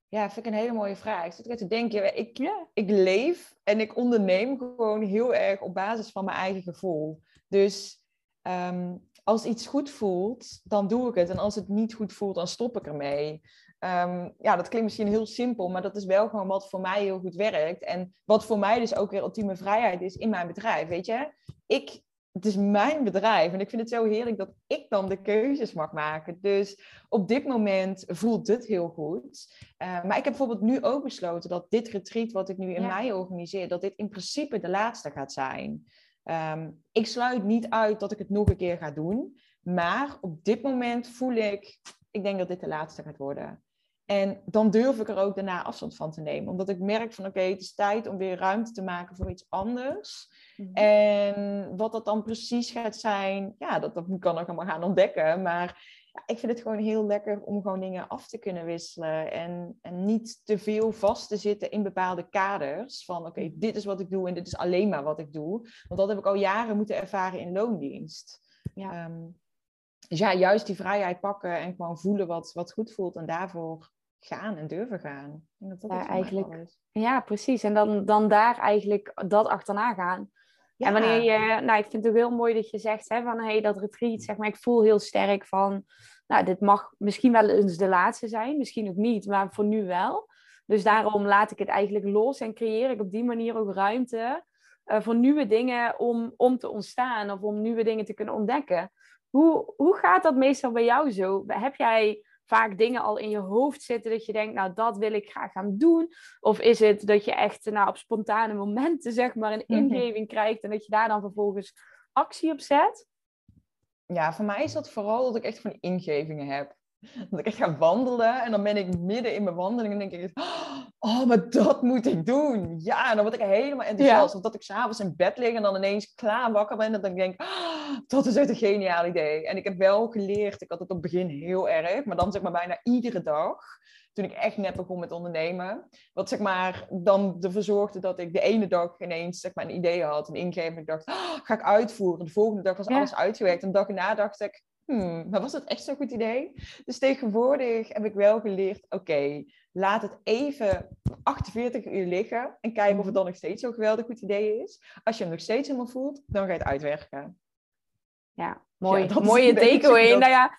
Ja, vind ik een hele mooie vraag. Ik zit te denken, ik, ja. ik leef en ik onderneem gewoon heel erg op basis van mijn eigen gevoel. Dus ehm, als iets goed voelt, dan doe ik het. En als het niet goed voelt, dan stop ik ermee. Ehm, ja, dat klinkt misschien heel simpel, maar dat is wel gewoon wat voor mij heel goed werkt. En wat voor mij dus ook weer ultieme vrijheid is in mijn bedrijf, weet je. Ik, het is mijn bedrijf en ik vind het zo heerlijk dat ik dan de keuzes mag maken. Dus op dit moment voelt het heel goed. Uh, maar ik heb bijvoorbeeld nu ook besloten dat dit retreat wat ik nu in Ja. mei organiseer, dat dit in principe de laatste gaat zijn. Ehm, ik sluit niet uit dat ik het nog een keer ga doen. Maar op dit moment voel ik, ik denk dat dit de laatste gaat worden. En dan durf ik er ook daarna afstand van te nemen. Omdat ik merk van oké, het is tijd om weer ruimte te maken voor iets anders. En wat dat dan precies gaat zijn, ja, dat, dat kan ik allemaal gaan ontdekken. Maar ja, ik vind het gewoon heel lekker om gewoon dingen af te kunnen wisselen. En, en niet te veel vast te zitten in bepaalde kaders. Van oké, dit is wat ik doe en dit is alleen maar wat ik doe. Want dat heb ik al jaren moeten ervaren in loondienst. Ja. Ehm, dus ja, juist die vrijheid pakken en gewoon voelen wat, wat goed voelt. En daarvoor gaan en durven gaan. Ik denk dat dat eigenlijk is. Ja, precies. En dan, dan daar eigenlijk dat achterna gaan. Ja. En wanneer je, nou, ik vind het ook heel mooi dat je zegt hè, van hey, dat retreat, zeg maar, ik voel heel sterk van, nou, dit mag misschien wel eens de laatste zijn, misschien ook niet, maar voor nu wel. Dus daarom laat ik het eigenlijk los en creëer ik op die manier ook ruimte eh, voor nieuwe dingen om, om te ontstaan of om nieuwe dingen te kunnen ontdekken. Hoe, hoe gaat dat meestal bij jou zo? Heb jij vaak dingen al in je hoofd zitten dat je denkt, nou dat wil ik graag gaan doen? Of is het dat je echt nou, op spontane momenten zeg maar een Mhm. ingeving krijgt en dat je daar dan vervolgens actie op zet? Ja, voor mij is dat vooral dat ik echt van ingevingen heb. Dat ik echt ga wandelen en dan ben ik midden in mijn wandeling en denk ik, oh, maar dat moet ik doen. Ja, en dan word ik helemaal enthousiast. Ja. Of dat ik s'avonds in bed lig en dan ineens klaar wakker ben en dan denk ik, oh, dat is echt een geniaal idee. En ik heb wel geleerd, ik had het op het begin heel erg, maar dan zeg maar bijna iedere dag, toen ik echt net begon met ondernemen, wat zeg maar dan ervoor zorgde dat ik de ene dag ineens zeg maar een idee had, een ingeving, ik dacht, oh, ga ik uitvoeren. De volgende dag was Ja. alles uitgewerkt en de dag erna dacht ik, hmm, maar was dat echt zo'n goed idee? Dus tegenwoordig heb ik wel geleerd, oké, laat het even 48 uur liggen en kijken of het dan nog steeds zo'n geweldig goed idee is. Als je hem nog steeds helemaal voelt, dan ga je het uitwerken. Ja, mooi. Mooie takeaway. dat- Nou ja,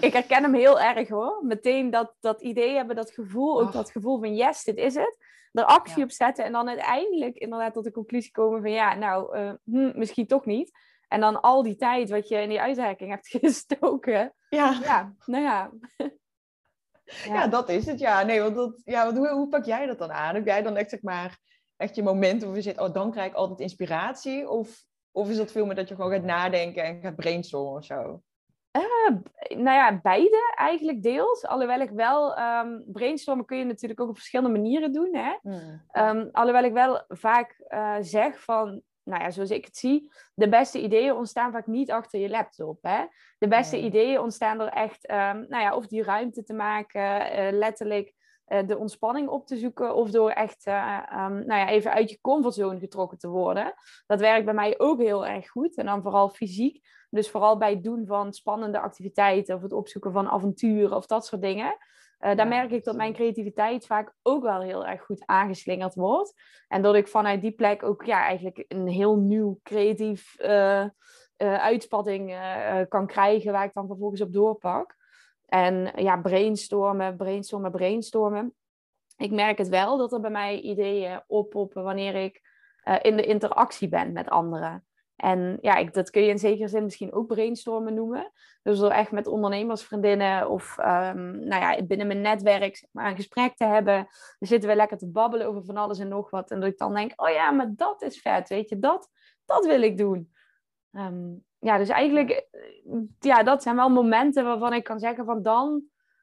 ik herken hem heel erg hoor. Meteen dat, dat idee hebben, dat gevoel, ook dat gevoel van yes, dit is het. Er actie Ja. op zetten en dan uiteindelijk inderdaad tot de conclusie komen van ja, nou, eh, hm, misschien toch niet. En dan al die tijd wat je in die uitwerking hebt gestoken. Ja, Ja, nou ja. ja. dat is het. Ja, nee, want dat, ja, hoe, hoe pak jij dat dan aan? Heb jij dan echt, zeg maar, echt je momenten waar je zit, oh, dan krijg ik altijd inspiratie? Of, of is dat veel meer dat je gewoon gaat nadenken en gaat brainstormen of zo? Nou ja, beide eigenlijk deels. Alhoewel ik wel, ehm, brainstormen kun je natuurlijk ook op verschillende manieren doen. Hè? Ehm, alhoewel ik wel vaak eh, zeg van, nou ja, zoals ik het zie, de beste ideeën ontstaan vaak niet achter je laptop. Hè? De beste Nee. ideeën ontstaan door echt, ehm, nou ja, of die ruimte te maken, eh, letterlijk eh, de ontspanning op te zoeken, of door echt, eh, ehm, nou ja, even uit je comfortzone getrokken te worden. Dat werkt bij mij ook heel erg goed. En dan vooral fysiek. Dus vooral bij het doen van spannende activiteiten of het opzoeken van avonturen of dat soort dingen. Daar Ja, merk ik dat mijn creativiteit vaak ook wel heel erg goed aangeslingerd wordt. En dat ik vanuit die plek ook ja, eigenlijk een heel nieuw creatief eh, eh, uitspatting eh, eh, kan krijgen, waar ik dan vervolgens op doorpak. En ja, brainstormen, brainstormen, brainstormen. Ik merk het wel dat er bij mij ideeën oppoppen wanneer ik in de interactie ben met anderen. En ja, ik, dat kun je in zekere zin misschien ook brainstormen noemen. Dus door echt met ondernemersvriendinnen of ehm, nou ja, binnen mijn netwerk maar, een gesprek te hebben. Dan zitten we lekker te babbelen over van alles en nog wat. En dat ik dan denk, oh ja, maar dat is vet, weet je, dat, dat wil ik doen. Ehm, ja, dus eigenlijk, eh, ja, dat zijn wel momenten waarvan ik kan zeggen van dan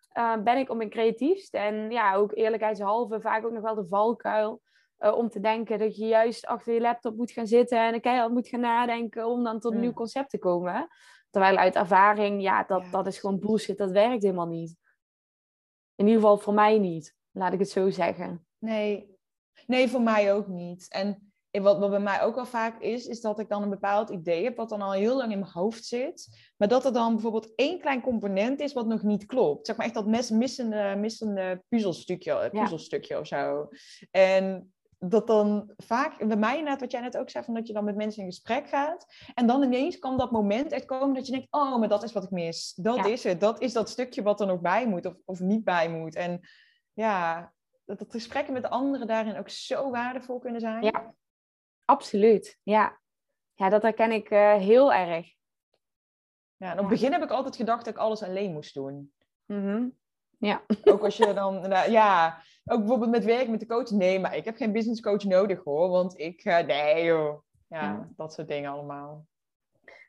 eh, ben ik op mijn creatiefst. En ja, ook eerlijkheidshalve vaak ook nog wel de valkuil eh, om te denken dat je juist achter je laptop moet gaan zitten en keihard moet gaan nadenken om dan tot een Mm. nieuw concept te komen. Terwijl uit ervaring, ja, dat, Ja, dat is gewoon bullshit. Dat werkt helemaal niet. In ieder geval voor mij niet. Laat ik het zo zeggen. Nee. nee, voor mij ook niet. En wat, wat bij mij ook wel vaak is, is dat ik dan een bepaald idee heb, wat dan al heel lang in mijn hoofd zit. Maar dat er dan bijvoorbeeld één klein component is wat nog niet klopt. Zeg maar echt dat mes- missende, missende puzzelstukje, puzzelstukje of zo. En dat dan vaak, bij mij inderdaad, wat jij net ook zei, van dat je dan met mensen in gesprek gaat. En dan ineens kan dat moment uitkomen dat je denkt, oh, maar dat is wat ik mis. Dat Ja. is het. Dat is dat stukje wat er nog bij moet of, of niet bij moet. En ja, dat, dat gesprekken met anderen daarin ook zo waardevol kunnen zijn. Ja, absoluut. Ja, ja dat herken ik eh, heel erg. Ja, en op het begin heb ik altijd gedacht dat ik alles alleen moest doen. Mhm. Ja. Ook als je dan, nou, ja, ook bijvoorbeeld met werk met de coach. Nee, maar ik heb geen business coach nodig hoor, want ik, eh, nee joh. Ja, Ja. dat soort dingen allemaal.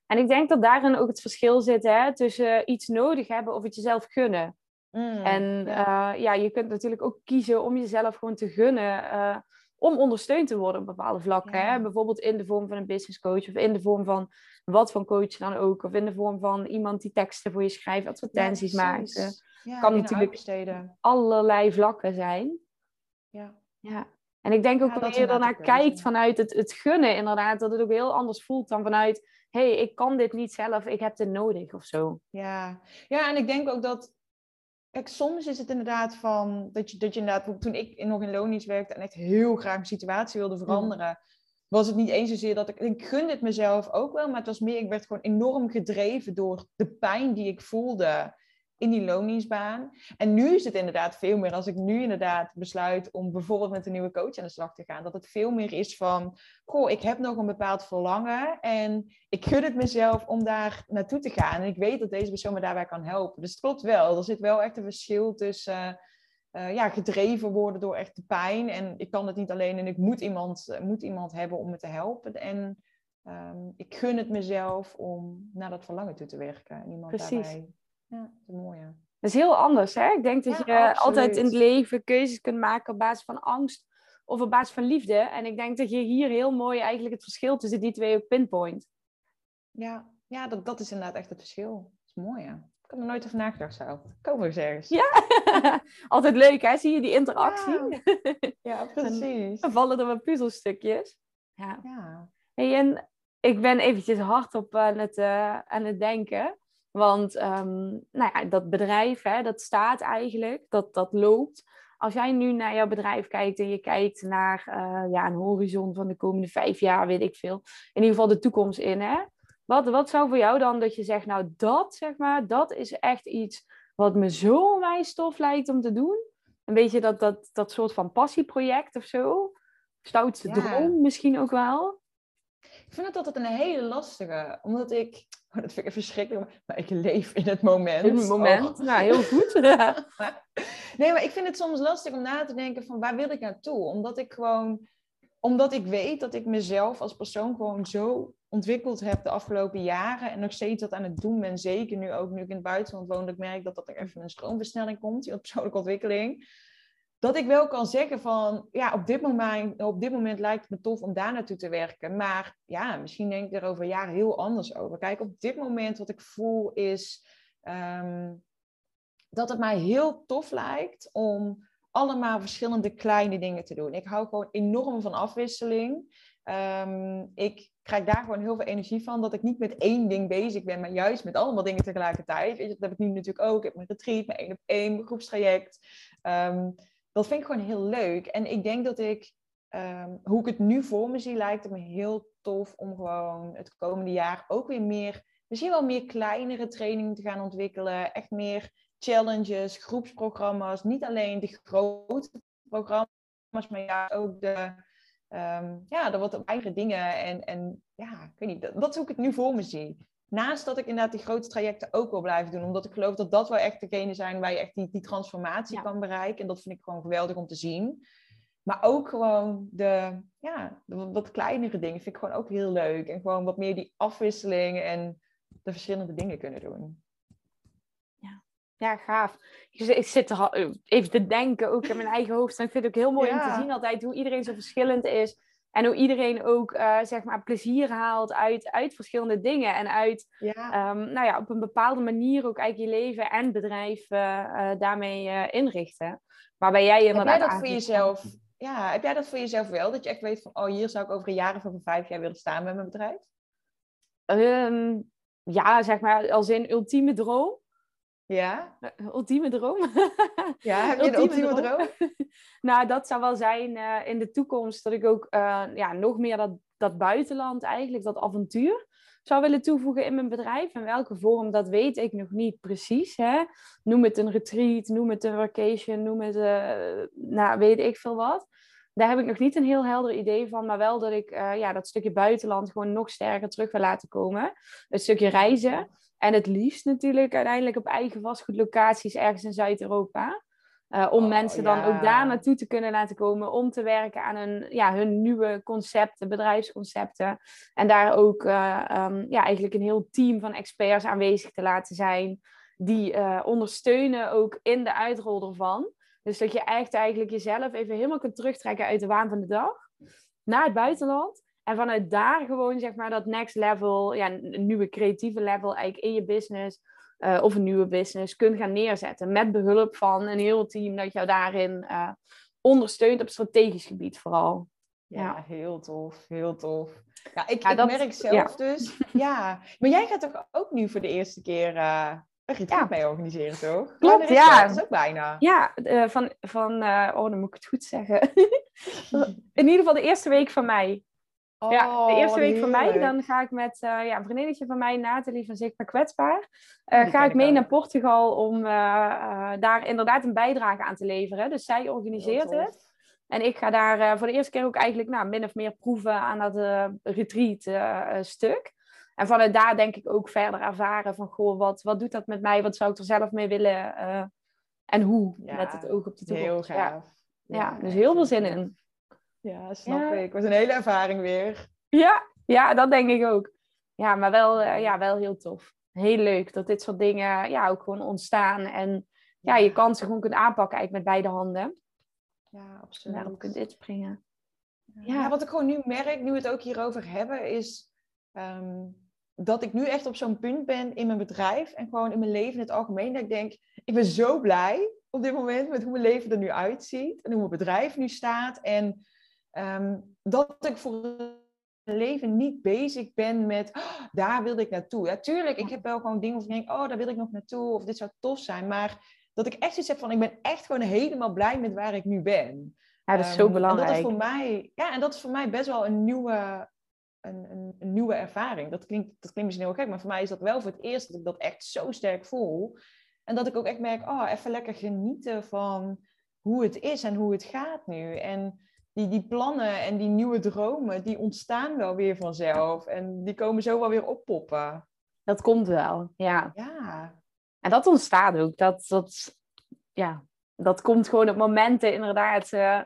En ik denk dat daarin ook het verschil zit hè, tussen iets nodig hebben of het jezelf gunnen. Mm, En ja. ja. ja, je kunt natuurlijk ook kiezen om jezelf gewoon te gunnen eh, om ondersteund te worden op bepaalde vlakken. Ja. Hè? Bijvoorbeeld in de vorm van een business coach of in de vorm van wat voor coach dan ook. Of in de vorm van iemand die teksten voor je schrijft, advertenties Ja, maakt. eh, Ja, kan natuurlijk- allerlei vlakken zijn. Ja. Ja. En ik denk ook dat je keuze. kijkt vanuit het, het gunnen, inderdaad, dat het ook heel anders voelt dan vanuit, hé, hey, ik kan dit niet zelf, ik heb dit nodig of zo. Ja. ja, en ik denk ook dat. Kijk, soms is het inderdaad van dat je, dat je inderdaad, toen ik nog in loondienst werkte en echt heel graag een situatie wilde veranderen, was het niet eens zozeer dat ik. Ik gunde het mezelf ook wel, maar het was meer, ik werd gewoon enorm gedreven door de pijn die ik voelde in die loondienstbaan. En nu is het inderdaad veel meer, als ik nu inderdaad besluit om bijvoorbeeld met een nieuwe coach aan de slag te gaan, dat het veel meer is van, goh, ik heb nog een bepaald verlangen en ik gun het mezelf om daar naartoe te gaan. En ik weet dat deze persoon me daarbij kan helpen. Dus het klopt wel, er zit wel echt een verschil tussen eh, ja, gedreven worden door echt de pijn. En ik kan het niet alleen en ik moet iemand, eh, moet iemand hebben om me te helpen. En ehm, ik gun het mezelf om naar dat verlangen toe te werken. En iemand Precies. daarbij... Ja, dat is mooi. ja. Dat is heel anders, hè? Ik denk dat Ja, je altijd in het leven keuzes kunt maken op basis van angst of op basis van liefde. En ik denk dat je hier heel mooi eigenlijk het verschil tussen die twee ook pinpoint. Ja, ja dat, dat is inderdaad echt het verschil. Dat is mooi, ja. Ik had er nooit over nagedacht zo. Komen we eens ergens. Ja. altijd leuk, hè? Zie je die interactie? Ja, precies. Dan vallen er wat puzzelstukjes. Ja. Ja. Hey, en ik ben eventjes hardop aan het, eh, aan het denken. Want ehm, nou ja, dat bedrijf, hè, dat staat eigenlijk, dat, dat loopt. Als jij nu naar jouw bedrijf kijkt en je kijkt naar eh, ja, een horizon van de komende vijf jaar, weet ik veel. In ieder geval de toekomst in. Hè? Wat, wat zou voor jou dan dat je zegt, nou dat zeg maar, dat is echt iets wat me zo onwijs tof lijkt om te doen. Een beetje dat, dat, dat soort van passieproject of zo. Stoutste Ja. droom misschien ook wel. Ik vind het altijd een hele lastige, omdat ik, oh, dat vind ik verschrikkelijk, maar ik leef in het moment. In het moment. Oh. Nou, heel goed. Nee, maar ik vind het soms lastig om na te denken van waar wil ik naartoe? Omdat ik gewoon, omdat ik weet dat ik mezelf als persoon gewoon zo ontwikkeld heb de afgelopen jaren en nog steeds dat aan het doen ben. Zeker nu ook, nu ik in het buitenland woon, dat ik merk dat dat er even een stroomversnelling komt in persoonlijke ontwikkeling. Dat ik wel kan zeggen van, ja, op dit, moment, op dit moment lijkt het me tof om daar naartoe te werken. Maar ja, misschien denk ik er over jaren heel anders over. Kijk, op dit moment wat ik voel is ehm, dat het mij heel tof lijkt om allemaal verschillende kleine dingen te doen. Ik hou gewoon enorm van afwisseling. Ehm, ik krijg daar gewoon heel veel energie van. Dat ik niet met één ding bezig ben, maar juist met allemaal dingen tegelijkertijd. Weet je, dat heb ik nu natuurlijk ook. Ik heb mijn retreat, mijn één op één, groepstraject. Ehm, dat vind ik gewoon heel leuk. En ik denk dat ik, ehm, hoe ik het nu voor me zie, lijkt het me heel tof om gewoon het komende jaar ook weer meer, misschien wel meer kleinere trainingen te gaan ontwikkelen. Echt meer challenges, groepsprogramma's. Niet alleen de grote programma's, maar ja, ook de, um, ja, de wat eigen dingen. En, en ja, ik weet niet, dat, dat is hoe ik het nu voor me zie. Naast dat ik inderdaad die grote trajecten ook wil blijven doen. Omdat ik geloof dat dat wel echt degene zijn waar je echt die, die transformatie kan bereiken. En dat vind ik gewoon geweldig om te zien. Maar ook gewoon de, ja, de wat kleinere dingen vind ik gewoon ook heel leuk. En gewoon wat meer die afwisseling en de verschillende dingen kunnen doen. Ja, ja gaaf. Ik zit er even te denken, ook in mijn eigen hoofd. En ik vind het ook heel mooi om te zien altijd hoe iedereen zo verschillend is. En hoe iedereen ook uh, zeg maar plezier haalt uit, uit verschillende dingen. En uit, ehm, nou ja, op een bepaalde manier ook eigenlijk je leven en bedrijf uh, daarmee inrichten. Waarbij jij inderdaad... Heb jij dat voor jezelf... Ja, heb jij dat voor jezelf wel? Dat je echt weet van, oh, hier zou ik over een jaar of over vijf jaar willen staan met mijn bedrijf? Um, ja, zeg maar, als in ultieme droom. Ja. Ultieme droom. Ja, heb je een ultieme droom? nou, dat zou wel zijn uh, in de toekomst dat ik ook uh, ja, nog meer dat, dat buitenland eigenlijk, dat avontuur zou willen toevoegen in mijn bedrijf. In welke vorm, dat weet ik nog niet precies. Hè? Noem het een retreat, noem het een vacation, noem het, uh, nou, weet ik veel wat. Daar heb ik nog niet een heel helder idee van, maar wel dat ik ja, dat stukje buitenland gewoon nog sterker terug wil laten komen. Een stukje reizen. En het liefst natuurlijk uiteindelijk op eigen vastgoedlocaties ergens in Zuid-Europa. Uh, om oh, mensen dan ook daar naartoe te kunnen laten komen om te werken aan hun, ja, hun nieuwe concepten, bedrijfsconcepten. En daar ook uh, um, ja, eigenlijk een heel team van experts aanwezig te laten zijn. Die uh, ondersteunen ook in de uitrol ervan. Dus dat je echt eigenlijk jezelf even helemaal kunt terugtrekken uit de waan van de dag. Naar het buitenland. En vanuit daar gewoon zeg maar dat next level, ja, een nieuwe creatieve level eigenlijk in je business uh, of een nieuwe business kunt gaan neerzetten. Met behulp van een heel team dat jou daarin uh, ondersteunt op strategisch gebied vooral. Ja, ja, heel tof, heel tof. Ja, ik, ik merk zelf dus. Ja, maar jij gaat toch ook nu voor de eerste keer uh, een retreat mee organiseren, toch? Klopt, ja. Dat is ook bijna. Ja, van, van oh, dan moet ik het goed zeggen. in ieder geval de eerste week van mei ja, de eerste oh, week van mei, dan ga ik met uh, ja, een vriendinnetje van mij, Nathalie van Zichtbaar Kwetsbaar, uh, ga ik mee naar Portugal om uh, daar inderdaad een bijdrage aan te leveren. Dus zij organiseert het. En ik ga daar voor de eerste keer ook eigenlijk nou, min of meer proeven aan dat retreat stuk. En vanuit daar denk ik ook verder ervaren van, goh, wat, wat doet dat met mij? Wat zou ik er zelf mee willen? en hoe? met het oog op de toekomst. Heel gaaf. Ja, ja dus heel veel zin in. Ja, snap ik. Wat een hele ervaring weer. Ja, ja, dat denk ik ook. Ja, maar wel, uh, ja, wel heel tof. Heel leuk dat dit soort dingen ja, ook gewoon ontstaan. En ja, je kansen gewoon kunt aanpakken eigenlijk met beide handen. Ja, absoluut. En daarop kunt inspringen. Ja. ja, wat ik gewoon nu merk, nu we het ook hierover hebben, is um, dat ik nu echt op zo'n punt ben in mijn bedrijf en gewoon in mijn leven in het algemeen. Dat ik denk, ik ben zo blij op dit moment met hoe mijn leven er nu uitziet. En hoe mijn bedrijf nu staat. En Ehm, dat ik voor mijn leven niet bezig ben met, oh, daar wilde ik naartoe. Ja, tuurlijk, ik heb wel gewoon dingen of ik denk, oh, daar wil ik nog naartoe, of dit zou tof zijn. Maar dat ik echt iets heb van, ik ben echt gewoon helemaal blij met waar ik nu ben. Ja, dat is zo belangrijk. Ehm, en dat is voor mij, ja, en dat is voor mij best wel een nieuwe, een, een, een, nieuwe ervaring. Dat klinkt, dat klinkt misschien heel gek, maar voor mij is dat wel voor het eerst dat ik dat echt zo sterk voel. En dat ik ook echt merk, oh, even lekker genieten van hoe het is en hoe het gaat nu. En die, die plannen en die nieuwe dromen, die ontstaan wel weer vanzelf. En die komen zo wel weer oppoppen. Dat komt wel, ja. Ja. En dat ontstaat ook. Dat, dat, ja, dat komt gewoon op momenten inderdaad. Uh,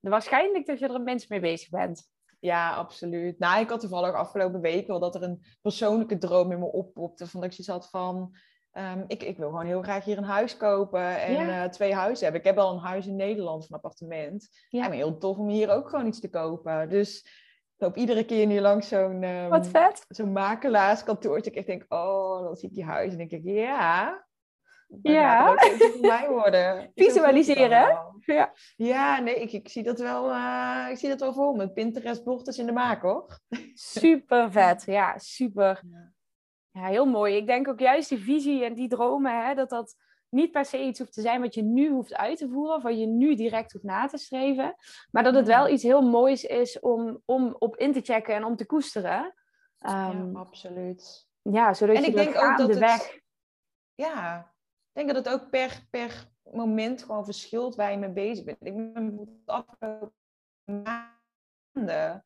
waarschijnlijk dat je er het minst mee bezig bent. Ja, absoluut. Nou, ik had toevallig afgelopen week wel dat er een persoonlijke droom in me oppopte. Van dat ik zoiets had van... Ehm, ik, ik wil gewoon heel graag hier een huis kopen en eh, twee huizen hebben. Ik heb al een huis in Nederland, een appartement. Ja. En heel tof om hier ook gewoon iets te kopen. Dus ik loop iedere keer nu langs zo'n um, zo'n makelaarskantoortje. Ik denk, oh, dan zie ik die huis en denk ik, ja, ja. voor mij worden. Visualiseren. Ja. ja, nee, ik, ik, zie dat wel, uh, ik zie dat wel voor me. Pinterest-bord is in de maak, hoor. Super vet, ja, super. Ja, heel mooi. Ik denk ook juist die visie en die dromen, hè, dat dat niet per se iets hoeft te zijn wat je nu hoeft uit te voeren, of wat je nu direct hoeft na te streven, maar dat het wel iets heel moois is om, om op in te checken en om te koesteren. Um, ja, absoluut. Ja, zodat en je ik denk ook dat de weg... Ja, ik denk dat het ook per, per moment gewoon verschilt waar je mee bezig bent. Ik ben de afgelopen maanden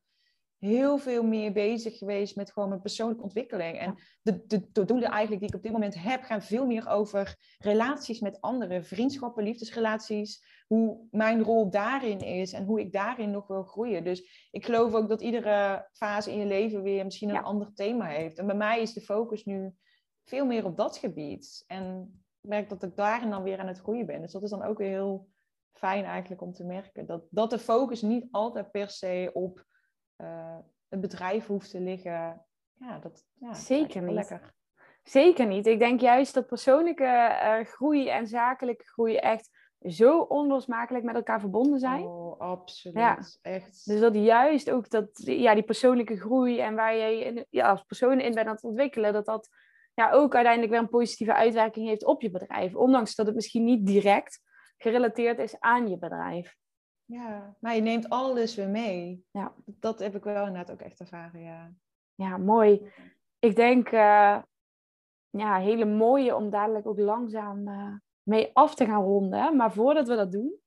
heel veel meer bezig geweest met gewoon mijn persoonlijke ontwikkeling. En de, de, de doelen eigenlijk die ik op dit moment heb, gaan veel meer over relaties met anderen, vriendschappen, liefdesrelaties, hoe mijn rol daarin is en hoe ik daarin nog wil groeien. Dus ik geloof ook dat iedere fase in je leven weer misschien een ander thema heeft. En bij mij is de focus nu veel meer op dat gebied. En ik merk dat ik daarin dan weer aan het groeien ben. Dus dat is dan ook weer heel fijn eigenlijk om te merken. Dat, dat de focus niet altijd per se op uh, een bedrijf hoeft te liggen. Ja, dat ja, Zeker niet. Lekker. Zeker niet. Ik denk juist dat persoonlijke uh, groei en zakelijke groei echt zo onlosmakelijk met elkaar verbonden zijn. Oh, absoluut. Ja. Echt. Dus dat juist ook dat, ja, die persoonlijke groei en waar je ja, als persoon in bent aan het ontwikkelen, dat dat ja, ook uiteindelijk weer een positieve uitwerking heeft op je bedrijf. Ondanks dat het misschien niet direct gerelateerd is aan je bedrijf. Ja, maar je neemt alles weer mee. Ja. Dat heb ik wel inderdaad ook echt ervaren, ja. Ja, mooi. Ik denk, uh, ja, hele mooie om dadelijk ook langzaam uh, mee af te gaan ronden. Maar voordat we dat doen,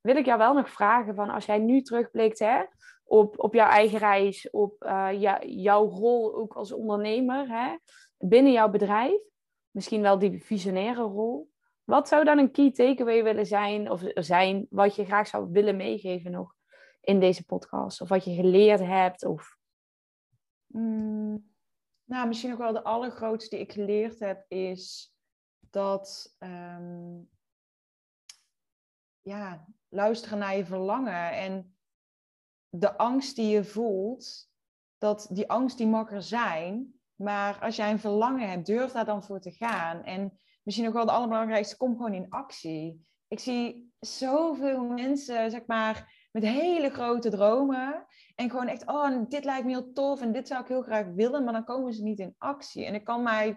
wil ik jou wel nog vragen van als jij nu terugblikt hè, op, op jouw eigen reis, op uh, jouw rol ook als ondernemer hè, binnen jouw bedrijf. Misschien wel die visionaire rol. Wat zou dan een key takeaway willen zijn, of zijn wat je graag zou willen meegeven nog in deze podcast? Of wat je geleerd hebt? Of... Mm, nou, misschien ook wel de allergrootste die ik geleerd heb, is dat ehm, ja, luisteren naar je verlangen en de angst die je voelt, dat die angst die mag er zijn, maar als jij een verlangen hebt, durf daar dan voor te gaan. En misschien nog wel het allerbelangrijkste, kom gewoon in actie. Ik zie zoveel mensen, zeg maar, met hele grote dromen. En gewoon echt, oh, dit lijkt me heel tof en dit zou ik heel graag willen, maar dan komen ze niet in actie. En ik kan mij,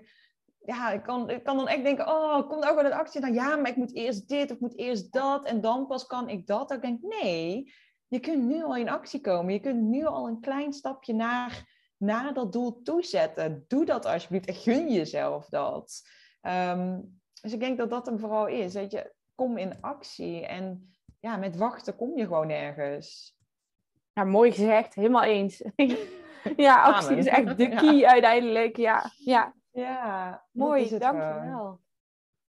ja, ik kan, ik kan dan echt denken, oh, komt ook wel in actie? Dan ja, maar ik moet eerst dit of moet eerst dat en dan pas kan ik dat. Dan denk ik, nee, je kunt nu al in actie komen. Je kunt nu al een klein stapje naar, naar dat doel toezetten. Doe dat alsjeblieft en gun jezelf dat. Ehm, dus ik denk dat dat hem vooral is. Weet je, kom in actie. En ja, met wachten kom je gewoon ergens. Ja, mooi gezegd. Helemaal eens. ja, actie is echt de key uiteindelijk. Ja, ja. ja mooi. Dankjewel.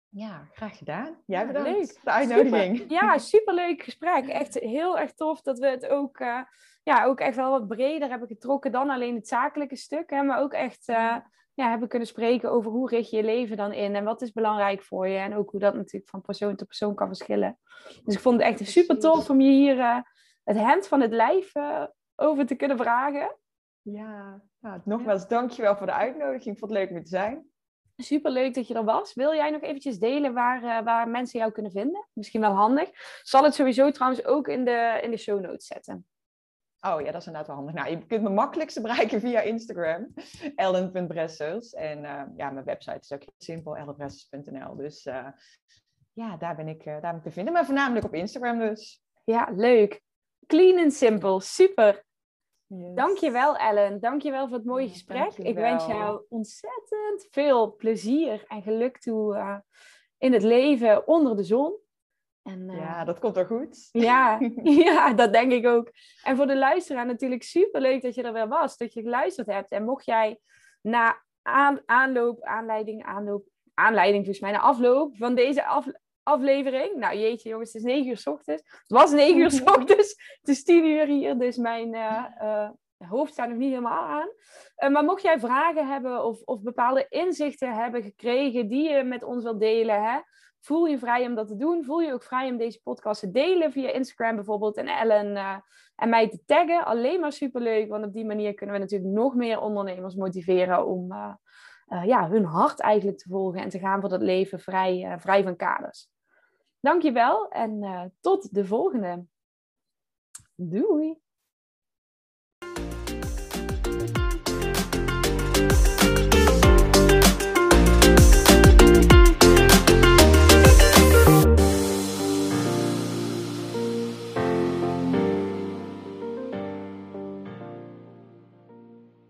Ja, graag gedaan. Jij bedankt leuk. de uitnodiging. Super, ja, superleuk gesprek. Echt heel erg tof dat we het ook, uh, ja, ook echt wel wat breder hebben getrokken dan alleen het zakelijke stuk. Hè, maar ook echt uh, ja, hebben kunnen spreken over hoe richt je je leven dan in en wat is belangrijk voor je. En ook hoe dat natuurlijk van persoon tot persoon kan verschillen. Dus ik vond het echt super tof om je hier uh, het hand van het lijf uh, over te kunnen vragen. Ja, nou, nogmaals dankjewel voor de uitnodiging. Ik vond het leuk om te zijn. Super leuk dat je er was. Wil jij nog eventjes delen waar, uh, waar mensen jou kunnen vinden? Misschien wel handig. Zal het sowieso trouwens ook in de, in de show notes zetten. Oh ja, dat is inderdaad wel handig. Nou, je kunt me makkelijkst bereiken via Instagram, ellen.bressers. En uh, ja, mijn website is ook simpel, ellenbressers.nl. Dus uh, ja, daar ben, ik, uh, daar ben ik te vinden. Maar voornamelijk op Instagram dus. Ja, leuk. Clean en simpel. Super. Yes. Dankjewel Ellen. Dankjewel voor het mooie gesprek. Ik wens jou ontzettend veel plezier en geluk toe in het leven onder de zon. En, ja, dat komt er goed. Ja, ja, dat denk ik ook. En voor de luisteraar natuurlijk super leuk dat je er weer was, dat je geluisterd hebt. En mocht jij na aan, aanloop, aanleiding, aanloop, aanleiding volgens mij, na afloop van deze af, aflevering. Nou jeetje jongens, het is 9 uur s ochtends. Het was 9 uur s ochtends. Het is 10 uur hier, dus mijn uh, uh, hoofd staat nog niet helemaal aan. Uh, maar mocht jij vragen hebben of, of bepaalde inzichten hebben gekregen die je met ons wilt delen, hè, voel je vrij om dat te doen. Voel je ook vrij om deze podcast te delen via Instagram bijvoorbeeld. En Ellen uh, en mij te taggen. Alleen maar superleuk, want op die manier kunnen we natuurlijk nog meer ondernemers motiveren om, uh, ja, hun hart eigenlijk te volgen en te gaan voor dat leven vrij, vrij van kaders. Dankjewel en tot de volgende. Doei!